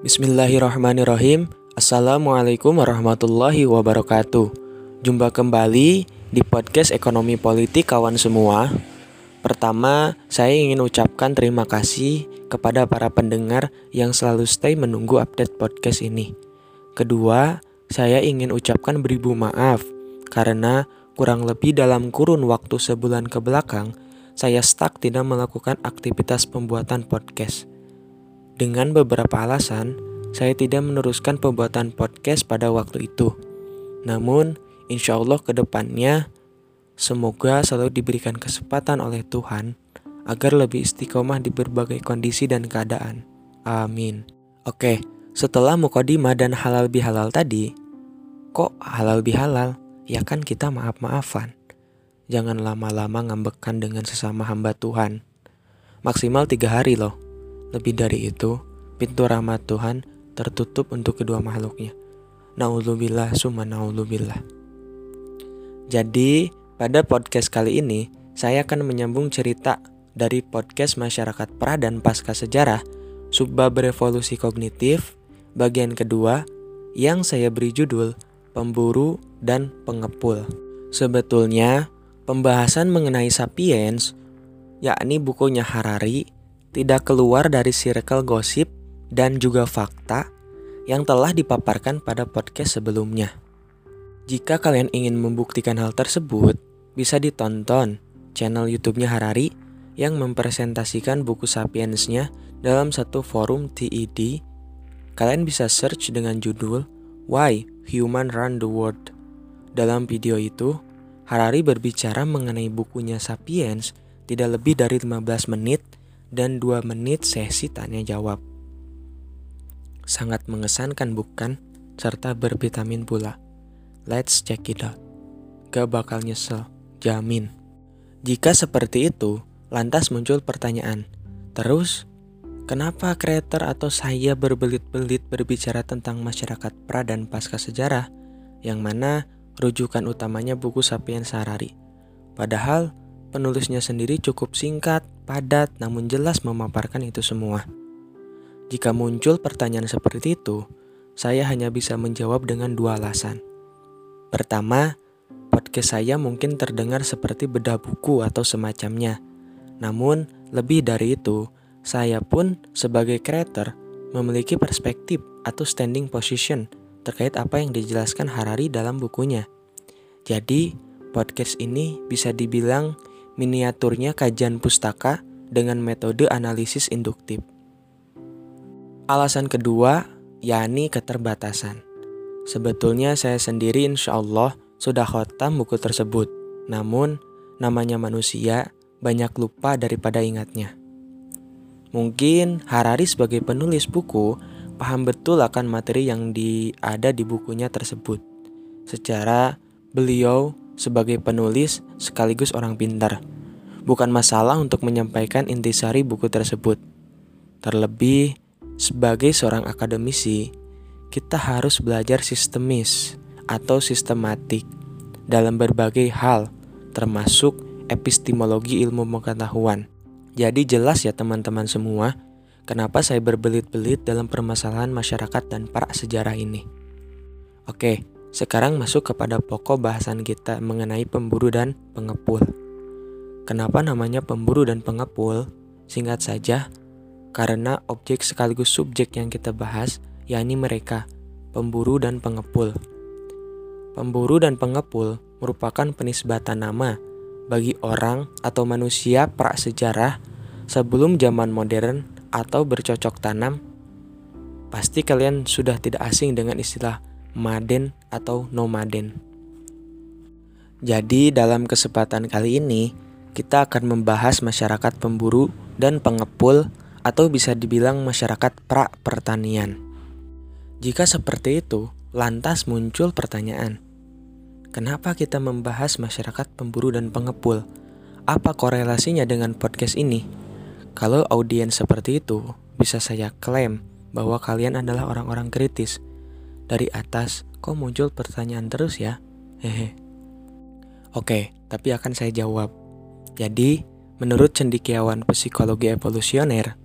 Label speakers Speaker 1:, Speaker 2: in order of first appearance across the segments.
Speaker 1: Bismillahirrahmanirrahim. Assalamualaikum warahmatullahi wabarakatuh. Jumpa kembali di podcast Ekonomi Politik kawan semua. Pertama, saya ingin ucapkan terima kasih kepada para pendengar yang selalu stay menunggu update podcast ini. Kedua, saya ingin ucapkan beribu maaf Karena kurang lebih dalam kurun waktu sebulan ke belakang Saya stuck tidak melakukan aktivitas pembuatan podcast dengan beberapa alasan, saya tidak meneruskan pembuatan podcast pada waktu itu. Namun, insya Allah ke depannya, semoga selalu diberikan kesempatan oleh Tuhan agar lebih istiqomah di berbagai kondisi dan keadaan. Amin. Oke, setelah mukodimah dan halal bihalal tadi, kok halal bihalal? Ya kan kita maaf-maafan. Jangan lama-lama ngambekkan dengan sesama hamba Tuhan. Maksimal tiga hari loh. Lebih dari itu, pintu rahmat Tuhan tertutup untuk kedua makhluknya. Naudzubillah summa naudzubillah. Jadi, pada podcast kali ini, saya akan menyambung cerita dari podcast Masyarakat Pra dan Pasca Sejarah, subbab revolusi kognitif, bagian kedua, yang saya beri judul Pemburu dan Pengepul. Sebetulnya, pembahasan mengenai sapiens, yakni bukunya Harari, tidak keluar dari circle gosip dan juga fakta yang telah dipaparkan pada podcast sebelumnya. Jika kalian ingin membuktikan hal tersebut, bisa ditonton channel YouTube-nya Harari yang mempresentasikan buku Sapiensnya dalam satu forum TED. Kalian bisa search dengan judul Why Human Run the World. Dalam video itu, Harari berbicara mengenai bukunya Sapiens tidak lebih dari 15 menit dan 2 menit sesi tanya jawab. Sangat mengesankan bukan? Serta bervitamin pula. Let's check it out. Gak bakal nyesel, jamin. Jika seperti itu, lantas muncul pertanyaan. Terus, kenapa kreator atau saya berbelit-belit berbicara tentang masyarakat pra dan pasca sejarah, yang mana rujukan utamanya buku Sapiens Harari? Padahal, Penulisnya sendiri cukup singkat, padat, namun jelas memaparkan itu semua. Jika muncul pertanyaan seperti itu, saya hanya bisa menjawab dengan dua alasan. Pertama, podcast saya mungkin terdengar seperti bedah buku atau semacamnya. Namun, lebih dari itu, saya pun sebagai creator memiliki perspektif atau standing position terkait apa yang dijelaskan Harari dalam bukunya. Jadi, podcast ini bisa dibilang miniaturnya kajian pustaka dengan metode analisis induktif. Alasan kedua, yakni keterbatasan. Sebetulnya saya sendiri insya Allah sudah khotam buku tersebut. Namun, namanya manusia banyak lupa daripada ingatnya. Mungkin Harari sebagai penulis buku paham betul akan materi yang di, ada di bukunya tersebut. Secara beliau sebagai penulis sekaligus orang pintar. Bukan masalah untuk menyampaikan intisari buku tersebut. Terlebih, sebagai seorang akademisi, kita harus belajar sistemis atau sistematik dalam berbagai hal, termasuk epistemologi ilmu pengetahuan. Jadi jelas ya teman-teman semua, kenapa saya berbelit-belit dalam permasalahan masyarakat dan para sejarah ini. Oke, sekarang masuk kepada pokok bahasan kita mengenai pemburu dan pengepul. Kenapa namanya pemburu dan pengepul? Singkat saja, karena objek sekaligus subjek yang kita bahas, yakni mereka, pemburu dan pengepul. Pemburu dan pengepul merupakan penisbatan nama bagi orang atau manusia prasejarah sebelum zaman modern atau bercocok tanam. Pasti kalian sudah tidak asing dengan istilah maden atau nomaden. Jadi dalam kesempatan kali ini kita akan membahas masyarakat pemburu dan pengepul atau bisa dibilang masyarakat pra pertanian. Jika seperti itu, lantas muncul pertanyaan. Kenapa kita membahas masyarakat pemburu dan pengepul? Apa korelasinya dengan podcast ini? Kalau audiens seperti itu, bisa saya klaim bahwa kalian adalah orang-orang kritis dari atas, kok muncul pertanyaan terus ya? Hehe. Oke, tapi akan saya jawab. Jadi, menurut cendikiawan psikologi evolusioner,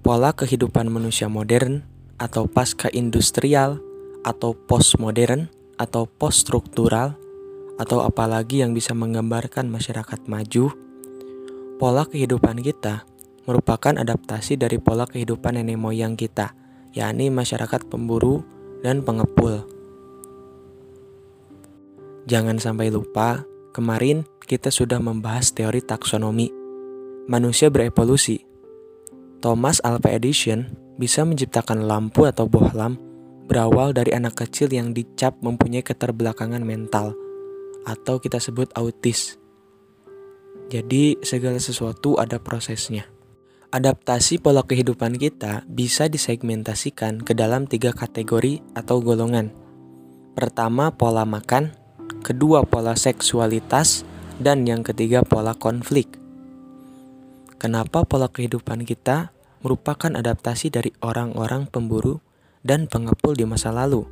Speaker 1: pola kehidupan manusia modern atau pasca industrial atau postmodern atau poststruktural atau apalagi yang bisa menggambarkan masyarakat maju, pola kehidupan kita merupakan adaptasi dari pola kehidupan nenek moyang kita, yakni masyarakat pemburu dan pengepul. Jangan sampai lupa, kemarin kita sudah membahas teori taksonomi. Manusia berevolusi. Thomas Alva Edison bisa menciptakan lampu atau bohlam berawal dari anak kecil yang dicap mempunyai keterbelakangan mental atau kita sebut autis. Jadi segala sesuatu ada prosesnya. Adaptasi pola kehidupan kita bisa disegmentasikan ke dalam tiga kategori atau golongan. Pertama, pola makan, kedua, pola seksualitas, dan yang ketiga, pola konflik. Kenapa pola kehidupan kita merupakan adaptasi dari orang-orang pemburu dan pengepul di masa lalu?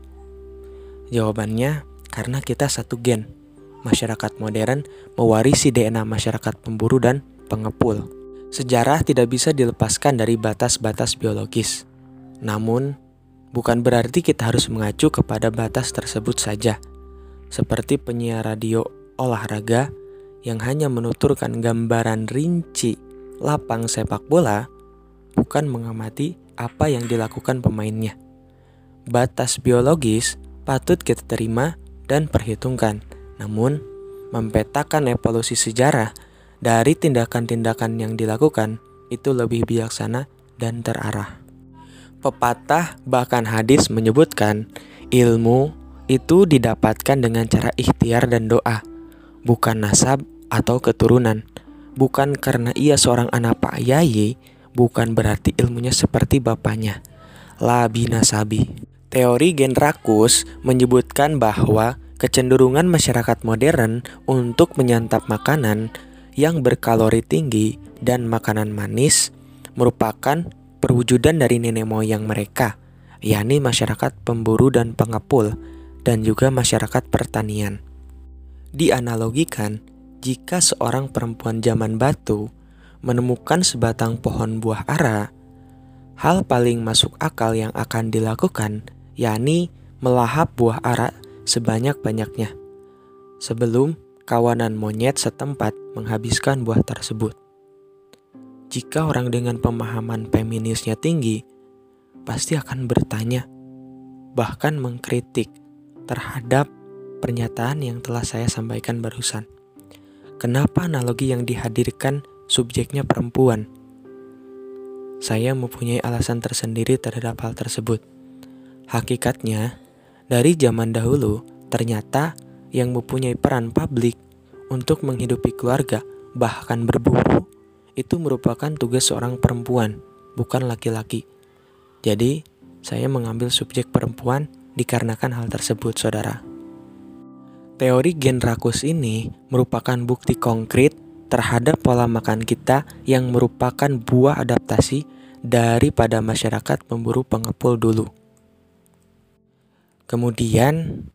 Speaker 1: Jawabannya, karena kita satu gen. Masyarakat modern mewarisi DNA masyarakat pemburu dan pengepul. Sejarah tidak bisa dilepaskan dari batas-batas biologis. Namun, bukan berarti kita harus mengacu kepada batas tersebut saja. Seperti penyiar radio olahraga yang hanya menuturkan gambaran rinci lapang sepak bola, bukan mengamati apa yang dilakukan pemainnya. Batas biologis patut kita terima dan perhitungkan, namun mempetakan evolusi sejarah dari tindakan-tindakan yang dilakukan itu lebih bijaksana dan terarah. Pepatah bahkan hadis menyebutkan ilmu itu didapatkan dengan cara ikhtiar dan doa, bukan nasab atau keturunan. Bukan karena ia seorang anak Pak Yayi, bukan berarti ilmunya seperti bapaknya. Labi nasabi. Teori Genrakus menyebutkan bahwa kecenderungan masyarakat modern untuk menyantap makanan yang berkalori tinggi dan makanan manis merupakan perwujudan dari nenek moyang mereka, yakni masyarakat pemburu dan pengepul, dan juga masyarakat pertanian. Dianalogikan, jika seorang perempuan zaman batu menemukan sebatang pohon buah ara, hal paling masuk akal yang akan dilakukan yakni melahap buah ara sebanyak-banyaknya sebelum kawanan monyet setempat menghabiskan buah tersebut. Jika orang dengan pemahaman feminisnya tinggi, pasti akan bertanya, bahkan mengkritik terhadap pernyataan yang telah saya sampaikan barusan. Kenapa analogi yang dihadirkan subjeknya perempuan? Saya mempunyai alasan tersendiri terhadap hal tersebut. Hakikatnya, dari zaman dahulu, ternyata yang mempunyai peran publik untuk menghidupi keluarga, bahkan berburu, itu merupakan tugas seorang perempuan, bukan laki-laki. Jadi, saya mengambil subjek perempuan dikarenakan hal tersebut, saudara. Teori gen rakus ini merupakan bukti konkret terhadap pola makan kita yang merupakan buah adaptasi daripada masyarakat pemburu pengepul dulu. Kemudian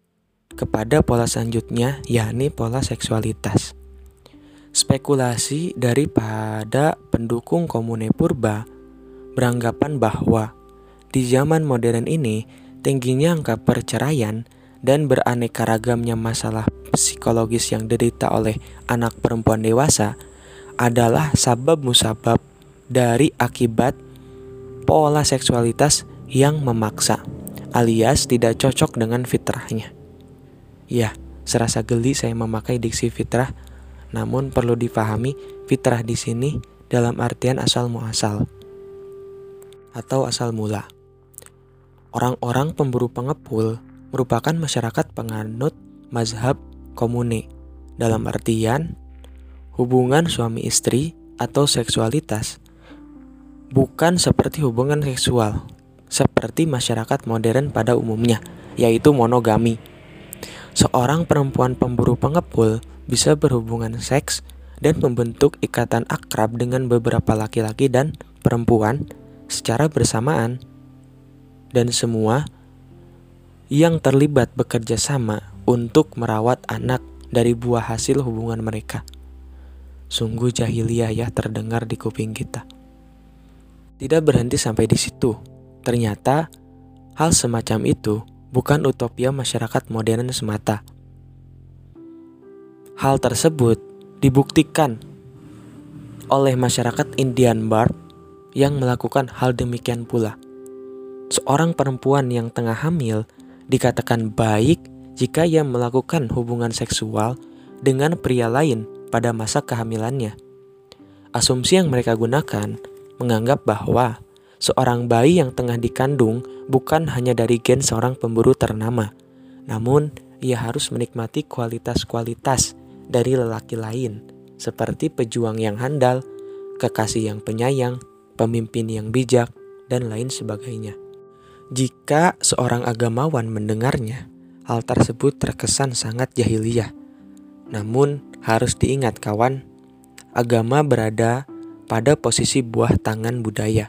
Speaker 1: kepada pola selanjutnya yakni pola seksualitas. Spekulasi daripada pendukung komune purba beranggapan bahwa di zaman modern ini tingginya angka perceraian dan beraneka ragamnya masalah psikologis yang derita oleh anak perempuan dewasa adalah sabab musabab dari akibat pola seksualitas yang memaksa alias tidak cocok dengan fitrahnya. Ya, serasa geli saya memakai diksi fitrah, namun perlu difahami fitrah di sini dalam artian asal muasal atau asal mula. Orang-orang pemburu pengepul merupakan masyarakat penganut mazhab komune dalam artian hubungan suami istri atau seksualitas bukan seperti hubungan seksual seperti masyarakat modern pada umumnya yaitu monogami. Seorang perempuan pemburu pengepul bisa berhubungan seks dan membentuk ikatan akrab dengan beberapa laki-laki dan perempuan secara bersamaan dan semua yang terlibat bekerja sama untuk merawat anak dari buah hasil hubungan mereka. Sungguh jahiliyah ya terdengar di kuping kita. Tidak berhenti sampai di situ. Ternyata hal semacam itu bukan utopia masyarakat modern semata. Hal tersebut dibuktikan oleh masyarakat Indian Bar yang melakukan hal demikian pula. Seorang perempuan yang tengah hamil dikatakan baik jika ia melakukan hubungan seksual dengan pria lain pada masa kehamilannya. Asumsi yang mereka gunakan menganggap bahwa seorang bayi yang tengah dikandung bukan hanya dari gen seorang pemburu ternama, namun ia harus menikmati kualitas-kualitas dari lelaki lain, seperti pejuang yang handal, kekasih yang penyayang, pemimpin yang bijak, dan lain sebagainya. Jika seorang agamawan mendengarnya, hal tersebut terkesan sangat jahiliyah. Namun, harus diingat kawan, agama berada pada posisi buah tangan budaya.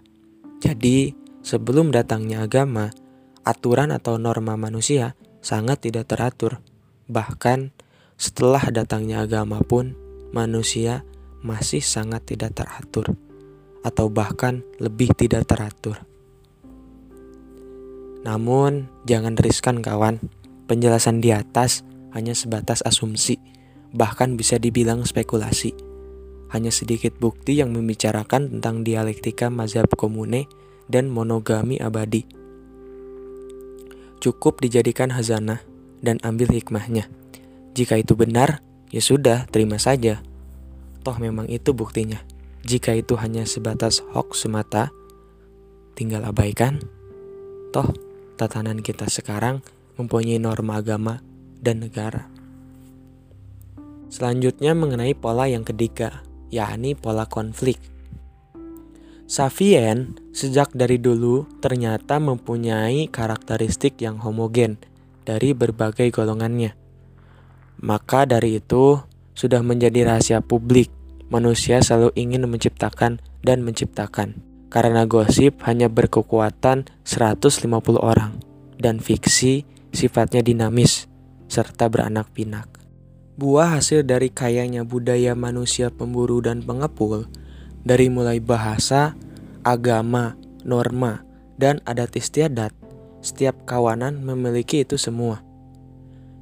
Speaker 1: Jadi, sebelum datangnya agama, aturan atau norma manusia sangat tidak teratur. Bahkan, setelah datangnya agama pun, manusia masih sangat tidak teratur, atau bahkan lebih tidak teratur. Namun, jangan riskan kawan. Penjelasan di atas hanya sebatas asumsi, bahkan bisa dibilang spekulasi. Hanya sedikit bukti yang membicarakan tentang dialektika mazhab komune dan monogami abadi. Cukup dijadikan hazanah dan ambil hikmahnya. Jika itu benar, ya sudah, terima saja. Toh memang itu buktinya. Jika itu hanya sebatas hoax semata, tinggal abaikan. Toh tatanan kita sekarang mempunyai norma agama dan negara. Selanjutnya mengenai pola yang ketiga, yakni pola konflik. Savien sejak dari dulu ternyata mempunyai karakteristik yang homogen dari berbagai golongannya. Maka dari itu sudah menjadi rahasia publik, manusia selalu ingin menciptakan dan menciptakan karena gosip hanya berkekuatan 150 orang dan fiksi sifatnya dinamis serta beranak pinak. Buah hasil dari kayanya budaya manusia pemburu dan pengepul dari mulai bahasa, agama, norma, dan adat istiadat, setiap kawanan memiliki itu semua.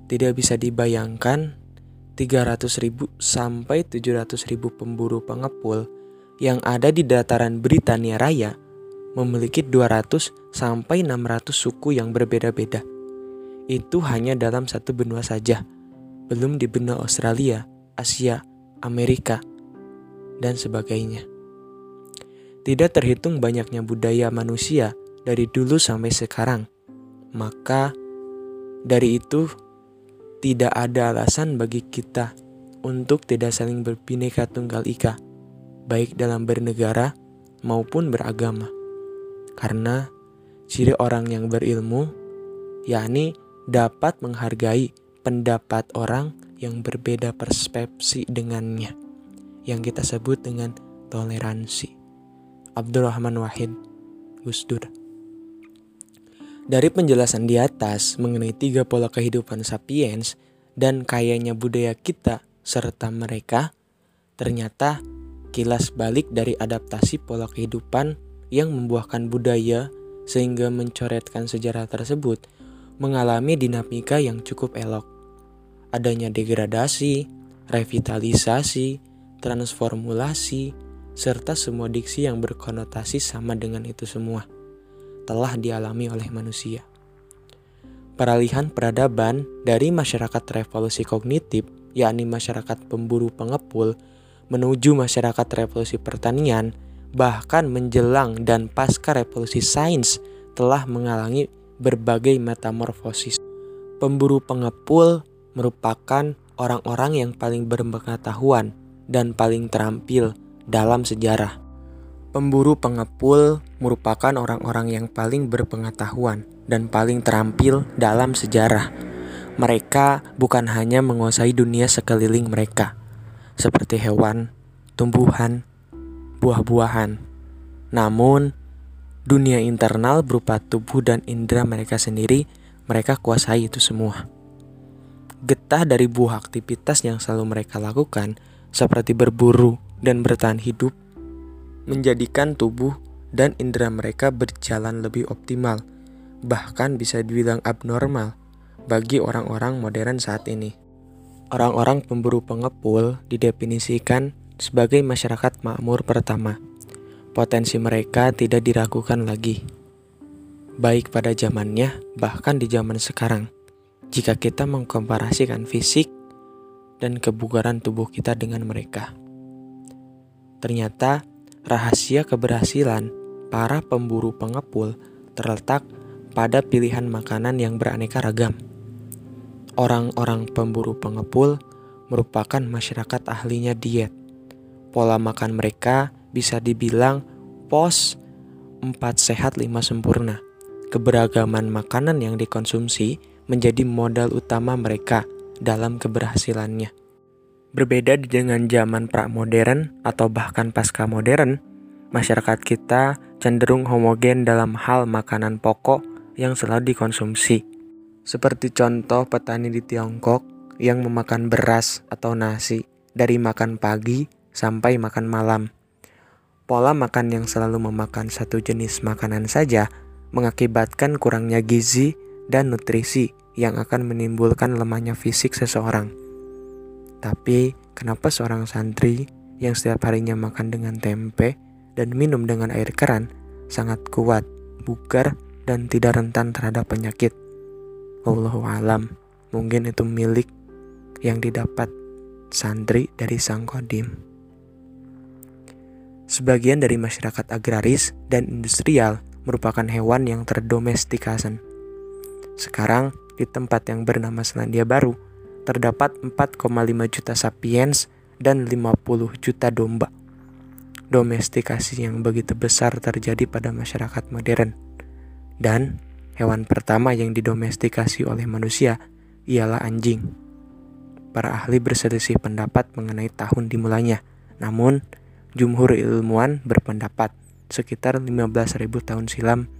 Speaker 1: Tidak bisa dibayangkan 300 ribu sampai 700 ribu pemburu pengepul yang ada di dataran Britania Raya memiliki 200 sampai 600 suku yang berbeda-beda. Itu hanya dalam satu benua saja, belum di benua Australia, Asia, Amerika, dan sebagainya. Tidak terhitung banyaknya budaya manusia dari dulu sampai sekarang. Maka dari itu tidak ada alasan bagi kita untuk tidak saling berbineka tunggal ika baik dalam bernegara maupun beragama. Karena ciri orang yang berilmu yakni dapat menghargai pendapat orang yang berbeda persepsi dengannya yang kita sebut dengan toleransi. Abdurrahman Wahid Gusdur Dari penjelasan di atas mengenai tiga pola kehidupan sapiens dan kayanya budaya kita serta mereka, ternyata kilas balik dari adaptasi pola kehidupan yang membuahkan budaya sehingga mencoretkan sejarah tersebut mengalami dinamika yang cukup elok. Adanya degradasi, revitalisasi, transformulasi, serta semua diksi yang berkonotasi sama dengan itu semua telah dialami oleh manusia. Peralihan peradaban dari masyarakat revolusi kognitif, yakni masyarakat pemburu pengepul, menuju masyarakat revolusi pertanian, bahkan menjelang dan pasca revolusi sains telah mengalami berbagai metamorfosis. Pemburu pengepul merupakan orang-orang yang paling berpengetahuan dan paling terampil dalam sejarah. Pemburu pengepul merupakan orang-orang yang paling berpengetahuan dan paling terampil dalam sejarah. Mereka bukan hanya menguasai dunia sekeliling mereka, seperti hewan, tumbuhan, buah-buahan. Namun, dunia internal berupa tubuh dan indera mereka sendiri, mereka kuasai itu semua. Getah dari buah aktivitas yang selalu mereka lakukan, seperti berburu dan bertahan hidup, menjadikan tubuh dan indera mereka berjalan lebih optimal, bahkan bisa dibilang abnormal bagi orang-orang modern saat ini. Orang-orang pemburu pengepul didefinisikan sebagai masyarakat makmur pertama. Potensi mereka tidak diragukan lagi. Baik pada zamannya, bahkan di zaman sekarang. Jika kita mengkomparasikan fisik dan kebugaran tubuh kita dengan mereka. Ternyata rahasia keberhasilan para pemburu pengepul terletak pada pilihan makanan yang beraneka ragam. Orang-orang pemburu pengepul merupakan masyarakat ahlinya diet. Pola makan mereka bisa dibilang pos 4 sehat 5 sempurna. Keberagaman makanan yang dikonsumsi menjadi modal utama mereka dalam keberhasilannya. Berbeda dengan zaman pra-modern atau bahkan pasca modern, masyarakat kita cenderung homogen dalam hal makanan pokok yang selalu dikonsumsi. Seperti contoh petani di Tiongkok yang memakan beras atau nasi dari makan pagi sampai makan malam. Pola makan yang selalu memakan satu jenis makanan saja mengakibatkan kurangnya gizi dan nutrisi yang akan menimbulkan lemahnya fisik seseorang. Tapi, kenapa seorang santri yang setiap harinya makan dengan tempe dan minum dengan air keran sangat kuat, bugar, dan tidak rentan terhadap penyakit? Allahu alam, mungkin itu milik yang didapat santri dari sang kodim. Sebagian dari masyarakat agraris dan industrial merupakan hewan yang terdomestikasi. Sekarang, di tempat yang bernama Selandia Baru, terdapat 4,5 juta sapiens dan 50 juta domba. Domestikasi yang begitu besar terjadi pada masyarakat modern. Dan Hewan pertama yang didomestikasi oleh manusia ialah anjing. Para ahli berselisih pendapat mengenai tahun dimulainya. Namun, jumhur ilmuwan berpendapat sekitar 15.000 tahun silam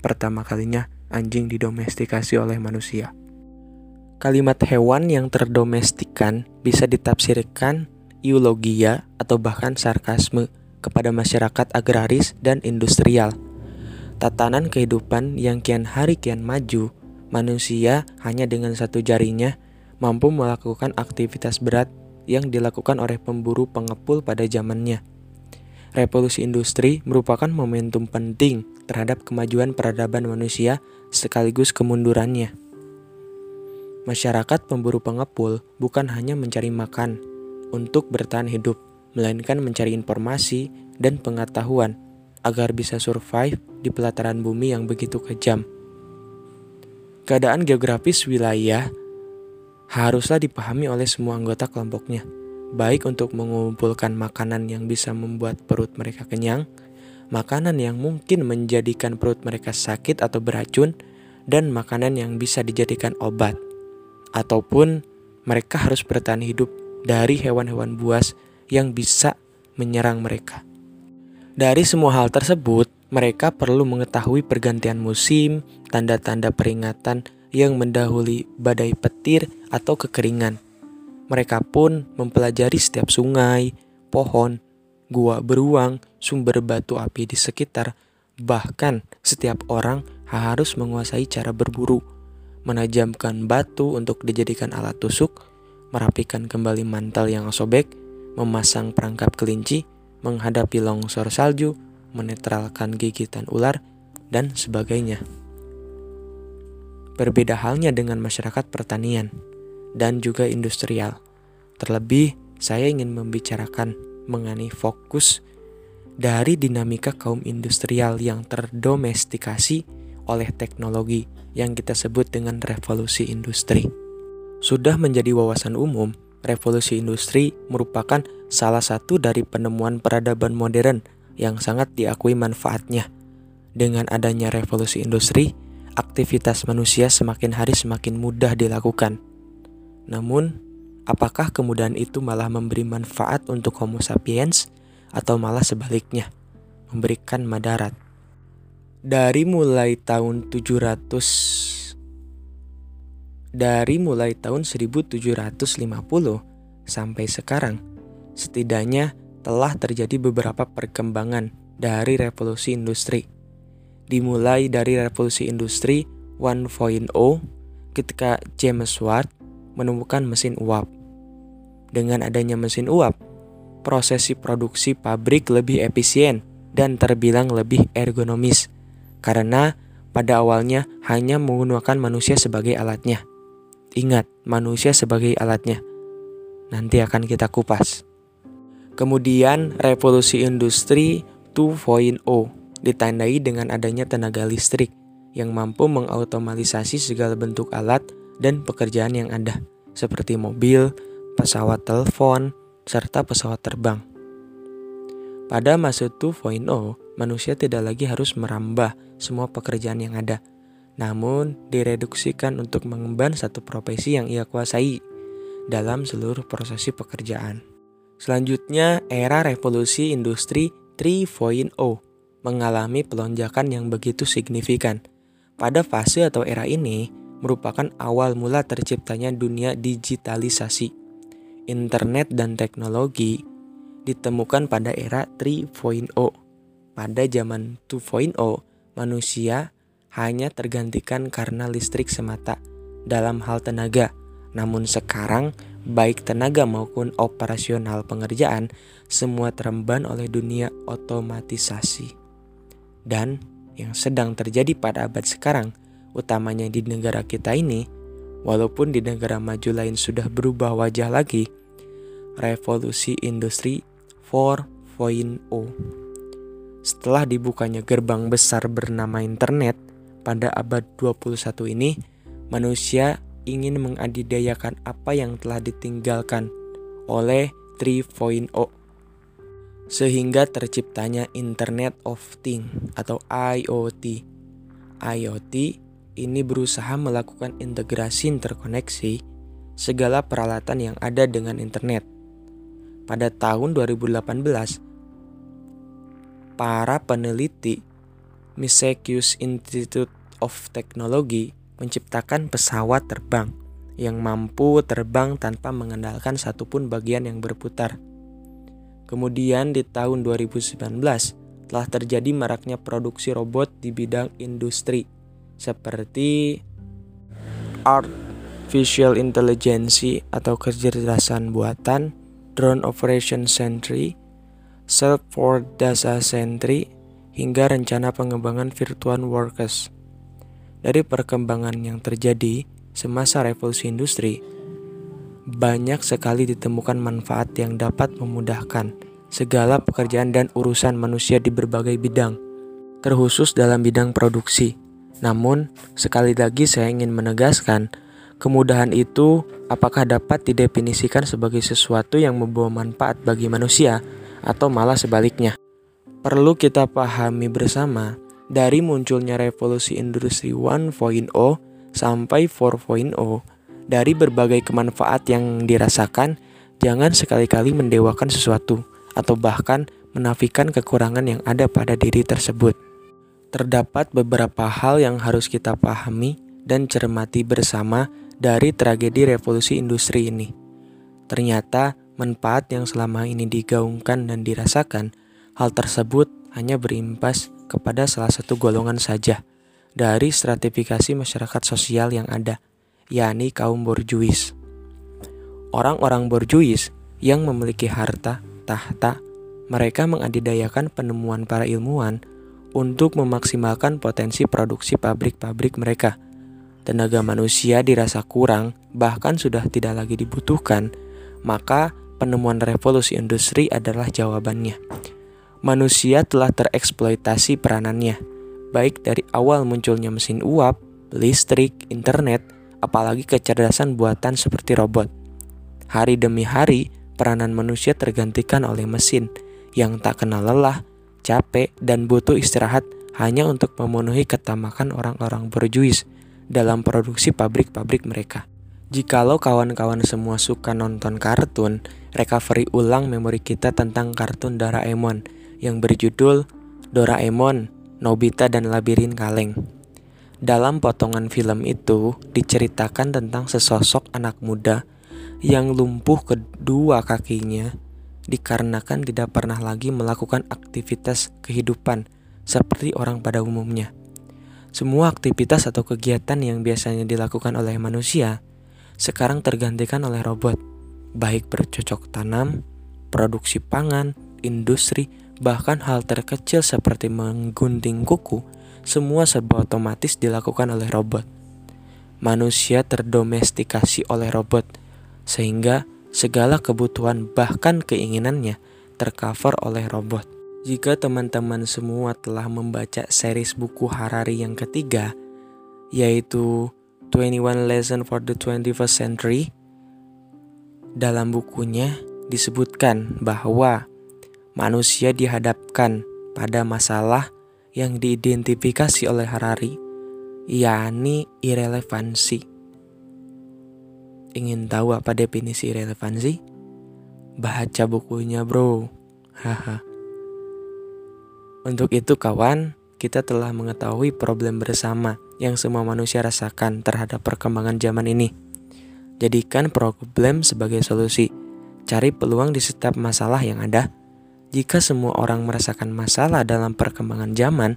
Speaker 1: pertama kalinya anjing didomestikasi oleh manusia. Kalimat hewan yang terdomestikan bisa ditafsirkan eulogia atau bahkan sarkasme kepada masyarakat agraris dan industrial – Tatanan kehidupan yang kian hari kian maju, manusia hanya dengan satu jarinya mampu melakukan aktivitas berat yang dilakukan oleh pemburu pengepul pada zamannya. Revolusi industri merupakan momentum penting terhadap kemajuan peradaban manusia sekaligus kemundurannya. Masyarakat pemburu pengepul bukan hanya mencari makan untuk bertahan hidup, melainkan mencari informasi dan pengetahuan agar bisa survive di pelataran bumi yang begitu kejam. Keadaan geografis wilayah haruslah dipahami oleh semua anggota kelompoknya, baik untuk mengumpulkan makanan yang bisa membuat perut mereka kenyang, makanan yang mungkin menjadikan perut mereka sakit atau beracun, dan makanan yang bisa dijadikan obat, ataupun mereka harus bertahan hidup dari hewan-hewan buas yang bisa menyerang mereka. Dari semua hal tersebut, mereka perlu mengetahui pergantian musim, tanda-tanda peringatan yang mendahului badai petir atau kekeringan. Mereka pun mempelajari setiap sungai, pohon, gua beruang, sumber batu api di sekitar. Bahkan setiap orang harus menguasai cara berburu, menajamkan batu untuk dijadikan alat tusuk, merapikan kembali mantel yang sobek, memasang perangkap kelinci, menghadapi longsor salju, menetralkan gigitan ular, dan sebagainya. Berbeda halnya dengan masyarakat pertanian dan juga industrial. Terlebih, saya ingin membicarakan mengenai fokus dari dinamika kaum industrial yang terdomestikasi oleh teknologi yang kita sebut dengan revolusi industri. Sudah menjadi wawasan umum revolusi industri merupakan salah satu dari penemuan peradaban modern yang sangat diakui manfaatnya. Dengan adanya revolusi industri, aktivitas manusia semakin hari semakin mudah dilakukan. Namun, apakah kemudahan itu malah memberi manfaat untuk Homo sapiens atau malah sebaliknya, memberikan madarat? Dari mulai tahun 700 dari mulai tahun 1750 sampai sekarang, setidaknya telah terjadi beberapa perkembangan dari revolusi industri. dimulai dari revolusi industri 1.0 ketika James Watt menemukan mesin uap. Dengan adanya mesin uap, prosesi produksi pabrik lebih efisien dan terbilang lebih ergonomis karena pada awalnya hanya menggunakan manusia sebagai alatnya. Ingat, manusia sebagai alatnya. Nanti akan kita kupas. Kemudian revolusi industri 2.0 ditandai dengan adanya tenaga listrik yang mampu mengautomatisasi segala bentuk alat dan pekerjaan yang ada, seperti mobil, pesawat telepon, serta pesawat terbang. Pada masa 2.0, manusia tidak lagi harus merambah semua pekerjaan yang ada, namun direduksikan untuk mengemban satu profesi yang ia kuasai dalam seluruh prosesi pekerjaan. Selanjutnya, era revolusi industri 3.0 mengalami pelonjakan yang begitu signifikan. Pada fase atau era ini merupakan awal mula terciptanya dunia digitalisasi. Internet dan teknologi ditemukan pada era 3.0. Pada zaman 2.0, manusia hanya tergantikan karena listrik semata dalam hal tenaga. Namun sekarang baik tenaga maupun operasional pengerjaan, semua teremban oleh dunia otomatisasi. Dan yang sedang terjadi pada abad sekarang, utamanya di negara kita ini, walaupun di negara maju lain sudah berubah wajah lagi, revolusi industri 4.0. Setelah dibukanya gerbang besar bernama internet pada abad 21 ini, manusia ingin mengadidayakan apa yang telah ditinggalkan oleh 3.0 sehingga terciptanya Internet of Things atau IoT. IoT ini berusaha melakukan integrasi interkoneksi segala peralatan yang ada dengan internet. Pada tahun 2018, para peneliti Misceus Institute of Technology menciptakan pesawat terbang yang mampu terbang tanpa mengandalkan satupun bagian yang berputar. Kemudian di tahun 2019 telah terjadi maraknya produksi robot di bidang industri seperti artificial intelligence atau kecerdasan buatan, drone operation century, self for data century, hingga rencana pengembangan virtual workers. Dari perkembangan yang terjadi semasa revolusi industri, banyak sekali ditemukan manfaat yang dapat memudahkan segala pekerjaan dan urusan manusia di berbagai bidang, terkhusus dalam bidang produksi. Namun, sekali lagi saya ingin menegaskan, kemudahan itu apakah dapat didefinisikan sebagai sesuatu yang membawa manfaat bagi manusia atau malah sebaliknya. Perlu kita pahami bersama dari munculnya revolusi industri 1.0 sampai 4.0, dari berbagai kemanfaat yang dirasakan, jangan sekali-kali mendewakan sesuatu atau bahkan menafikan kekurangan yang ada pada diri tersebut. Terdapat beberapa hal yang harus kita pahami dan cermati bersama dari tragedi revolusi industri ini. Ternyata manfaat yang selama ini digaungkan dan dirasakan, hal tersebut hanya berimpas kepada salah satu golongan saja dari stratifikasi masyarakat sosial yang ada, yakni kaum borjuis. Orang-orang borjuis yang memiliki harta, tahta, mereka mengadidayakan penemuan para ilmuwan untuk memaksimalkan potensi produksi pabrik-pabrik mereka. Tenaga manusia dirasa kurang, bahkan sudah tidak lagi dibutuhkan, maka penemuan revolusi industri adalah jawabannya manusia telah tereksploitasi peranannya, baik dari awal munculnya mesin uap, listrik, internet, apalagi kecerdasan buatan seperti robot. Hari demi hari, peranan manusia tergantikan oleh mesin yang tak kenal lelah, capek, dan butuh istirahat hanya untuk memenuhi ketamakan orang-orang berjuis dalam produksi pabrik-pabrik mereka. Jikalau kawan-kawan semua suka nonton kartun, recovery ulang memori kita tentang kartun Doraemon yang berjudul Doraemon, Nobita dan Labirin Kaleng. Dalam potongan film itu diceritakan tentang sesosok anak muda yang lumpuh kedua kakinya dikarenakan tidak pernah lagi melakukan aktivitas kehidupan seperti orang pada umumnya. Semua aktivitas atau kegiatan yang biasanya dilakukan oleh manusia sekarang tergantikan oleh robot, baik bercocok tanam, produksi pangan, industri, bahkan hal terkecil seperti menggunting kuku, semua serba otomatis dilakukan oleh robot. Manusia terdomestikasi oleh robot, sehingga segala kebutuhan bahkan keinginannya tercover oleh robot. Jika teman-teman semua telah membaca series buku Harari yang ketiga, yaitu 21 Lesson for the 21st Century, dalam bukunya disebutkan bahwa manusia dihadapkan pada masalah yang diidentifikasi oleh Harari, yakni irelevansi. Ingin tahu apa definisi irelevansi? Baca bukunya, bro. Haha. Untuk itu, kawan, kita telah mengetahui problem bersama yang semua manusia rasakan terhadap perkembangan zaman ini. Jadikan problem sebagai solusi. Cari peluang di setiap masalah yang ada jika semua orang merasakan masalah dalam perkembangan zaman,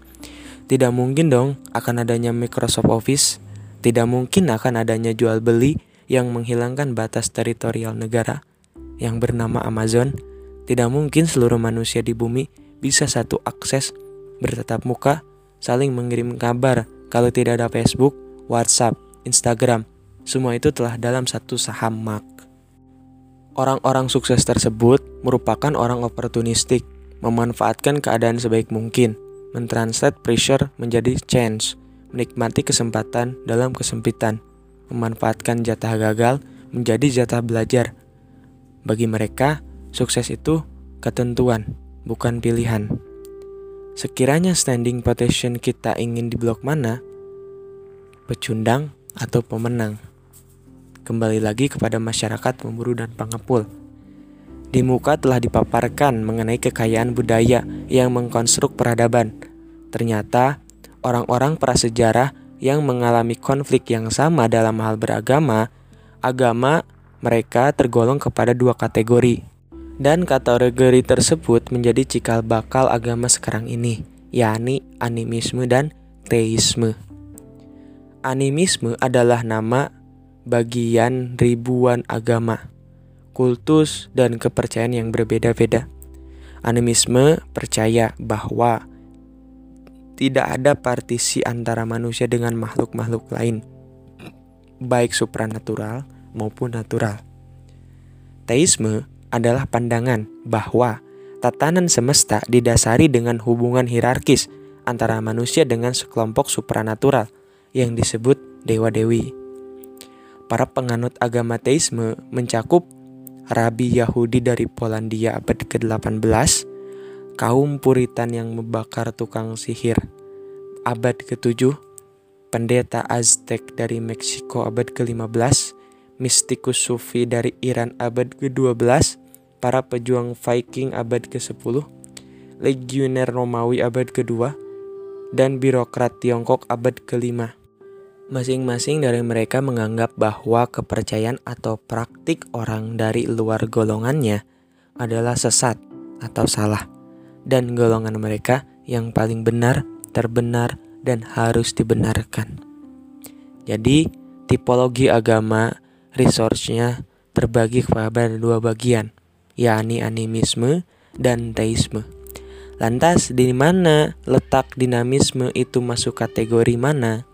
Speaker 1: tidak mungkin dong akan adanya Microsoft Office, tidak mungkin akan adanya jual beli yang menghilangkan batas teritorial negara yang bernama Amazon, tidak mungkin seluruh manusia di bumi bisa satu akses bertatap muka, saling mengirim kabar kalau tidak ada Facebook, WhatsApp, Instagram, semua itu telah dalam satu saham Mark. Orang-orang sukses tersebut merupakan orang oportunistik, memanfaatkan keadaan sebaik mungkin, mentranslate pressure menjadi chance, menikmati kesempatan dalam kesempitan, memanfaatkan jatah gagal menjadi jatah belajar. Bagi mereka, sukses itu ketentuan, bukan pilihan. Sekiranya standing position kita ingin di blok mana, pecundang atau pemenang kembali lagi kepada masyarakat pemburu dan pengepul. Di muka telah dipaparkan mengenai kekayaan budaya yang mengkonstruk peradaban. Ternyata, orang-orang prasejarah yang mengalami konflik yang sama dalam hal beragama, agama mereka tergolong kepada dua kategori. Dan kategori tersebut menjadi cikal bakal agama sekarang ini, yakni animisme dan teisme. Animisme adalah nama bagian ribuan agama, kultus, dan kepercayaan yang berbeda-beda. Animisme percaya bahwa tidak ada partisi antara manusia dengan makhluk-makhluk lain, baik supranatural maupun natural. Teisme adalah pandangan bahwa tatanan semesta didasari dengan hubungan hierarkis antara manusia dengan sekelompok supranatural yang disebut dewa-dewi. Para penganut agama teisme mencakup rabi Yahudi dari Polandia abad ke-18, kaum Puritan yang membakar tukang sihir abad ke-7, pendeta Aztec dari Meksiko abad ke-15, mistikus Sufi dari Iran abad ke-12, para pejuang Viking abad ke-10, legioner Romawi abad ke-2, dan birokrat Tiongkok abad ke-5. Masing-masing dari mereka menganggap bahwa kepercayaan atau praktik orang dari luar golongannya adalah sesat atau salah, dan golongan mereka yang paling benar, terbenar, dan harus dibenarkan. Jadi, tipologi agama resource-nya terbagi kepada dua bagian, yakni animisme dan teisme. Lantas, di mana letak dinamisme itu masuk kategori mana?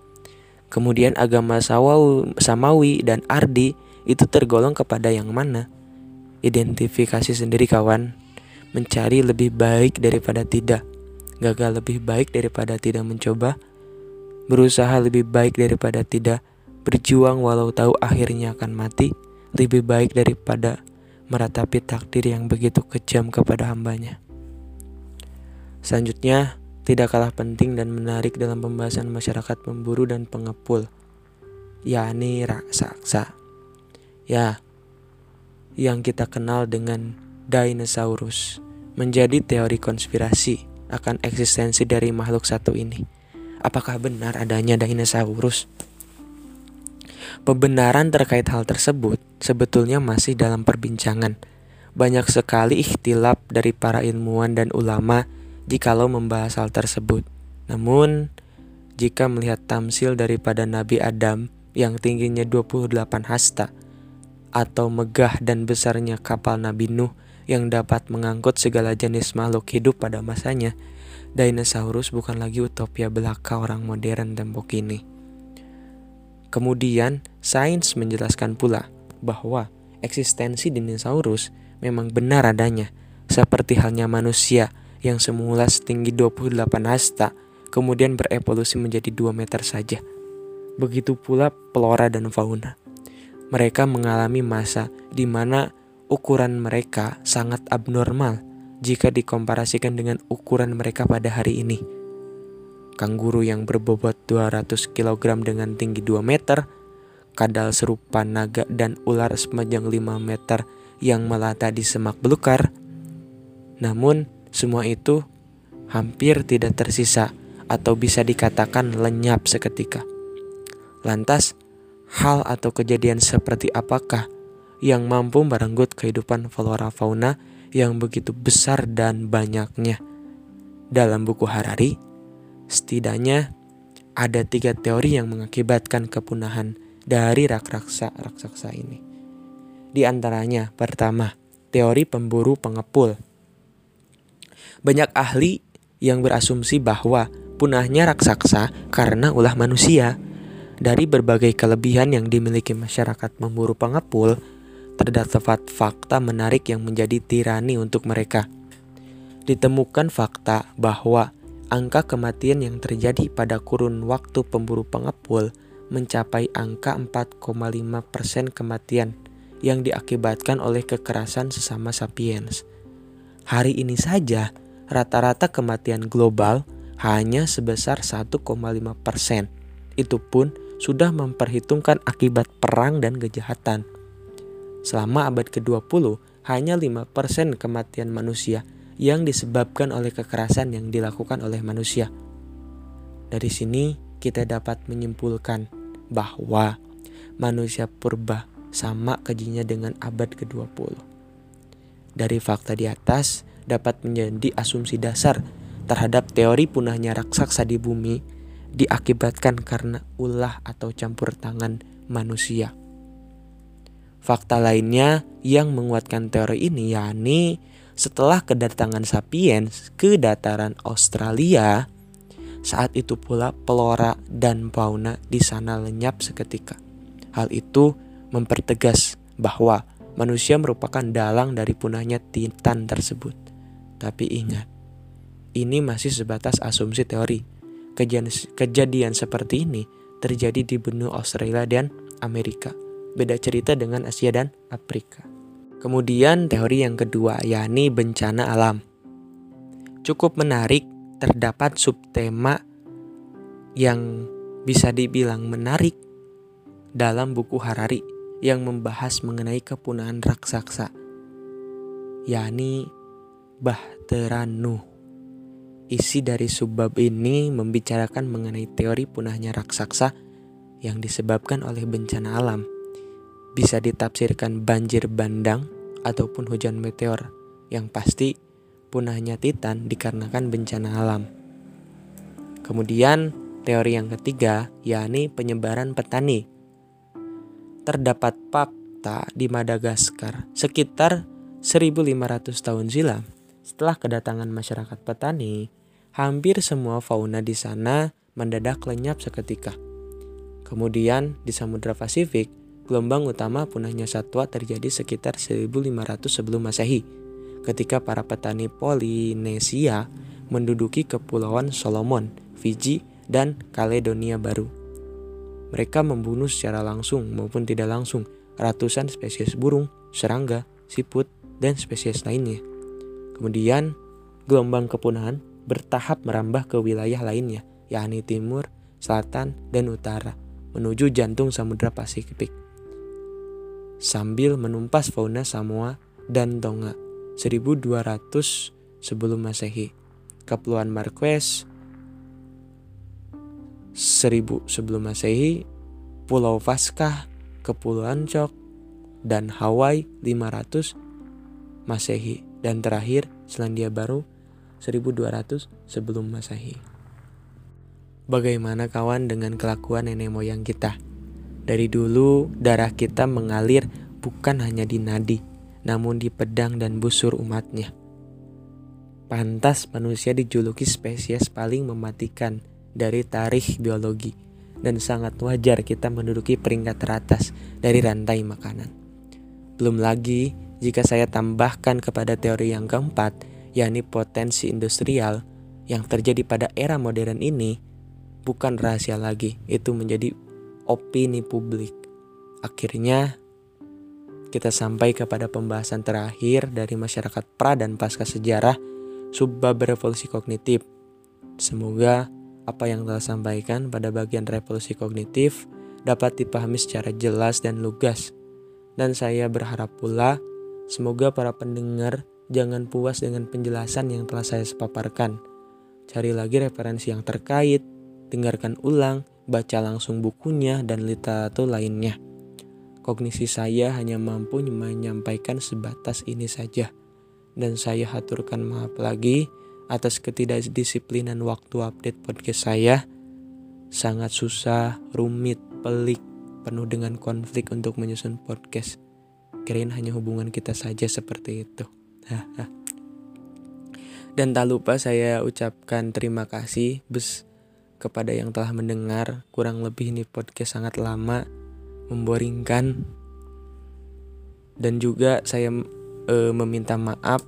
Speaker 1: Kemudian agama Samawi dan Ardi itu tergolong kepada yang mana? Identifikasi sendiri kawan. Mencari lebih baik daripada tidak. Gagal lebih baik daripada tidak mencoba. Berusaha lebih baik daripada tidak. Berjuang walau tahu akhirnya akan mati. Lebih baik daripada meratapi takdir yang begitu kejam kepada hambanya. Selanjutnya, tidak kalah penting dan menarik dalam pembahasan masyarakat pemburu dan pengepul, yakni raksasa. Ya, yang kita kenal dengan dinosaurus menjadi teori konspirasi akan eksistensi dari makhluk satu ini. Apakah benar adanya dinosaurus? Pembenaran terkait hal tersebut sebetulnya masih dalam perbincangan. Banyak sekali ikhtilaf dari para ilmuwan dan ulama jikalau membahas hal tersebut. Namun, jika melihat tamsil daripada Nabi Adam yang tingginya 28 hasta, atau megah dan besarnya kapal Nabi Nuh yang dapat mengangkut segala jenis makhluk hidup pada masanya, dinosaurus bukan lagi utopia belaka orang modern tempo kini. Kemudian, sains menjelaskan pula bahwa eksistensi dinosaurus memang benar adanya, seperti halnya manusia yang semula setinggi 28 hasta, kemudian berevolusi menjadi 2 meter saja. Begitu pula flora dan fauna. Mereka mengalami masa di mana ukuran mereka sangat abnormal jika dikomparasikan dengan ukuran mereka pada hari ini. Kanguru yang berbobot 200 kg dengan tinggi 2 meter, kadal serupa naga dan ular sepanjang 5 meter yang melata di semak belukar. Namun, semua itu hampir tidak tersisa atau bisa dikatakan lenyap seketika. Lantas, hal atau kejadian seperti apakah yang mampu merenggut kehidupan flora fauna yang begitu besar dan banyaknya? Dalam buku Harari, setidaknya ada tiga teori yang mengakibatkan kepunahan dari raksasa-raksasa ini. Di antaranya, pertama, teori pemburu pengepul banyak ahli yang berasumsi bahwa punahnya raksasa karena ulah manusia. Dari berbagai kelebihan yang dimiliki masyarakat memburu pengepul, terdapat fakta menarik yang menjadi tirani untuk mereka. Ditemukan fakta bahwa angka kematian yang terjadi pada kurun waktu pemburu pengepul mencapai angka 4,5% kematian yang diakibatkan oleh kekerasan sesama sapiens. Hari ini saja rata-rata kematian global hanya sebesar 1,5 persen. Itu pun sudah memperhitungkan akibat perang dan kejahatan. Selama abad ke-20, hanya 5 persen kematian manusia yang disebabkan oleh kekerasan yang dilakukan oleh manusia. Dari sini kita dapat menyimpulkan bahwa manusia purba sama kejinya dengan abad ke-20. Dari fakta di atas, dapat menjadi asumsi dasar terhadap teori punahnya raksasa di bumi diakibatkan karena ulah atau campur tangan manusia. Fakta lainnya yang menguatkan teori ini yakni setelah kedatangan sapiens ke dataran Australia, saat itu pula flora dan fauna di sana lenyap seketika. Hal itu mempertegas bahwa manusia merupakan dalang dari punahnya titan tersebut. Tapi ingat, ini masih sebatas asumsi teori. Kejadian, kejadian seperti ini terjadi di benua Australia dan Amerika. Beda cerita dengan Asia dan Afrika. Kemudian teori yang kedua yakni bencana alam. Cukup menarik terdapat subtema yang bisa dibilang menarik dalam buku Harari yang membahas mengenai kepunahan raksasa yakni Bahteranu. Isi dari subbab ini membicarakan mengenai teori punahnya raksasa yang disebabkan oleh bencana alam. Bisa ditafsirkan banjir bandang ataupun hujan meteor. Yang pasti punahnya Titan dikarenakan bencana alam. Kemudian teori yang ketiga yakni penyebaran petani. Terdapat fakta di Madagaskar sekitar 1500 tahun silam setelah kedatangan masyarakat petani, hampir semua fauna di sana mendadak lenyap seketika. Kemudian di Samudra Pasifik, gelombang utama punahnya satwa terjadi sekitar 1500 sebelum Masehi, ketika para petani Polinesia menduduki kepulauan Solomon, Fiji, dan Kaledonia Baru. Mereka membunuh secara langsung maupun tidak langsung ratusan spesies burung, serangga, siput, dan spesies lainnya. Kemudian gelombang kepunahan bertahap merambah ke wilayah lainnya, yakni timur, selatan, dan utara, menuju jantung Samudra Pasifik. Sambil menumpas fauna Samoa dan Tonga 1200 sebelum Masehi. Kepulauan Marquess 1000 sebelum Masehi, Pulau Vaskah, Kepulauan Chok, dan Hawaii 500 Masehi. Dan terakhir, Selandia Baru 1200 sebelum Masehi. Bagaimana kawan dengan kelakuan nenek moyang kita? Dari dulu darah kita mengalir bukan hanya di nadi, namun di pedang dan busur umatnya. Pantas manusia dijuluki spesies paling mematikan dari tarikh biologi dan sangat wajar kita menduduki peringkat teratas dari rantai makanan. Belum lagi jika saya tambahkan kepada teori yang keempat, yakni potensi industrial yang terjadi pada era modern ini, bukan rahasia lagi, itu menjadi opini publik. Akhirnya, kita sampai kepada pembahasan terakhir dari masyarakat pra dan pasca sejarah subbab revolusi kognitif. Semoga apa yang telah sampaikan pada bagian revolusi kognitif dapat dipahami secara jelas dan lugas. Dan saya berharap pula semoga para pendengar jangan puas dengan penjelasan yang telah saya paparkan. Cari lagi referensi yang terkait, dengarkan ulang, baca langsung bukunya dan literatur lainnya. Kognisi saya hanya mampu menyampaikan sebatas ini saja. Dan saya haturkan maaf lagi atas ketidakdisiplinan waktu update podcast saya. Sangat susah, rumit, pelik, penuh dengan konflik untuk menyusun podcast. Kirain hanya hubungan kita saja seperti itu. Dan tak lupa saya ucapkan terima kasih bes kepada yang telah mendengar. Kurang lebih ini podcast sangat lama memboringkan dan juga saya e, meminta maaf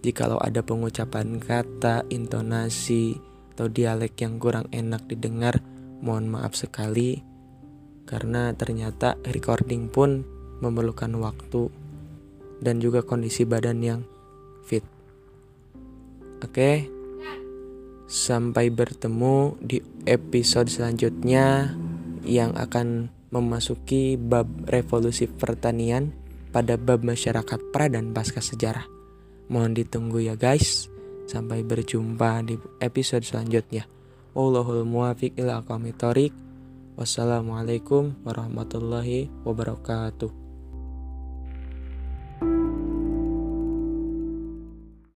Speaker 1: jikalau ada pengucapan kata, intonasi atau dialek yang kurang enak didengar. Mohon maaf sekali karena ternyata recording pun memerlukan waktu dan juga kondisi badan yang fit. Oke. Sampai bertemu di episode selanjutnya yang akan memasuki bab revolusi pertanian pada bab masyarakat pra dan pasca sejarah. Mohon ditunggu ya guys. Sampai berjumpa di episode selanjutnya. Allahul muwafiq ila Wassalamualaikum warahmatullahi wabarakatuh.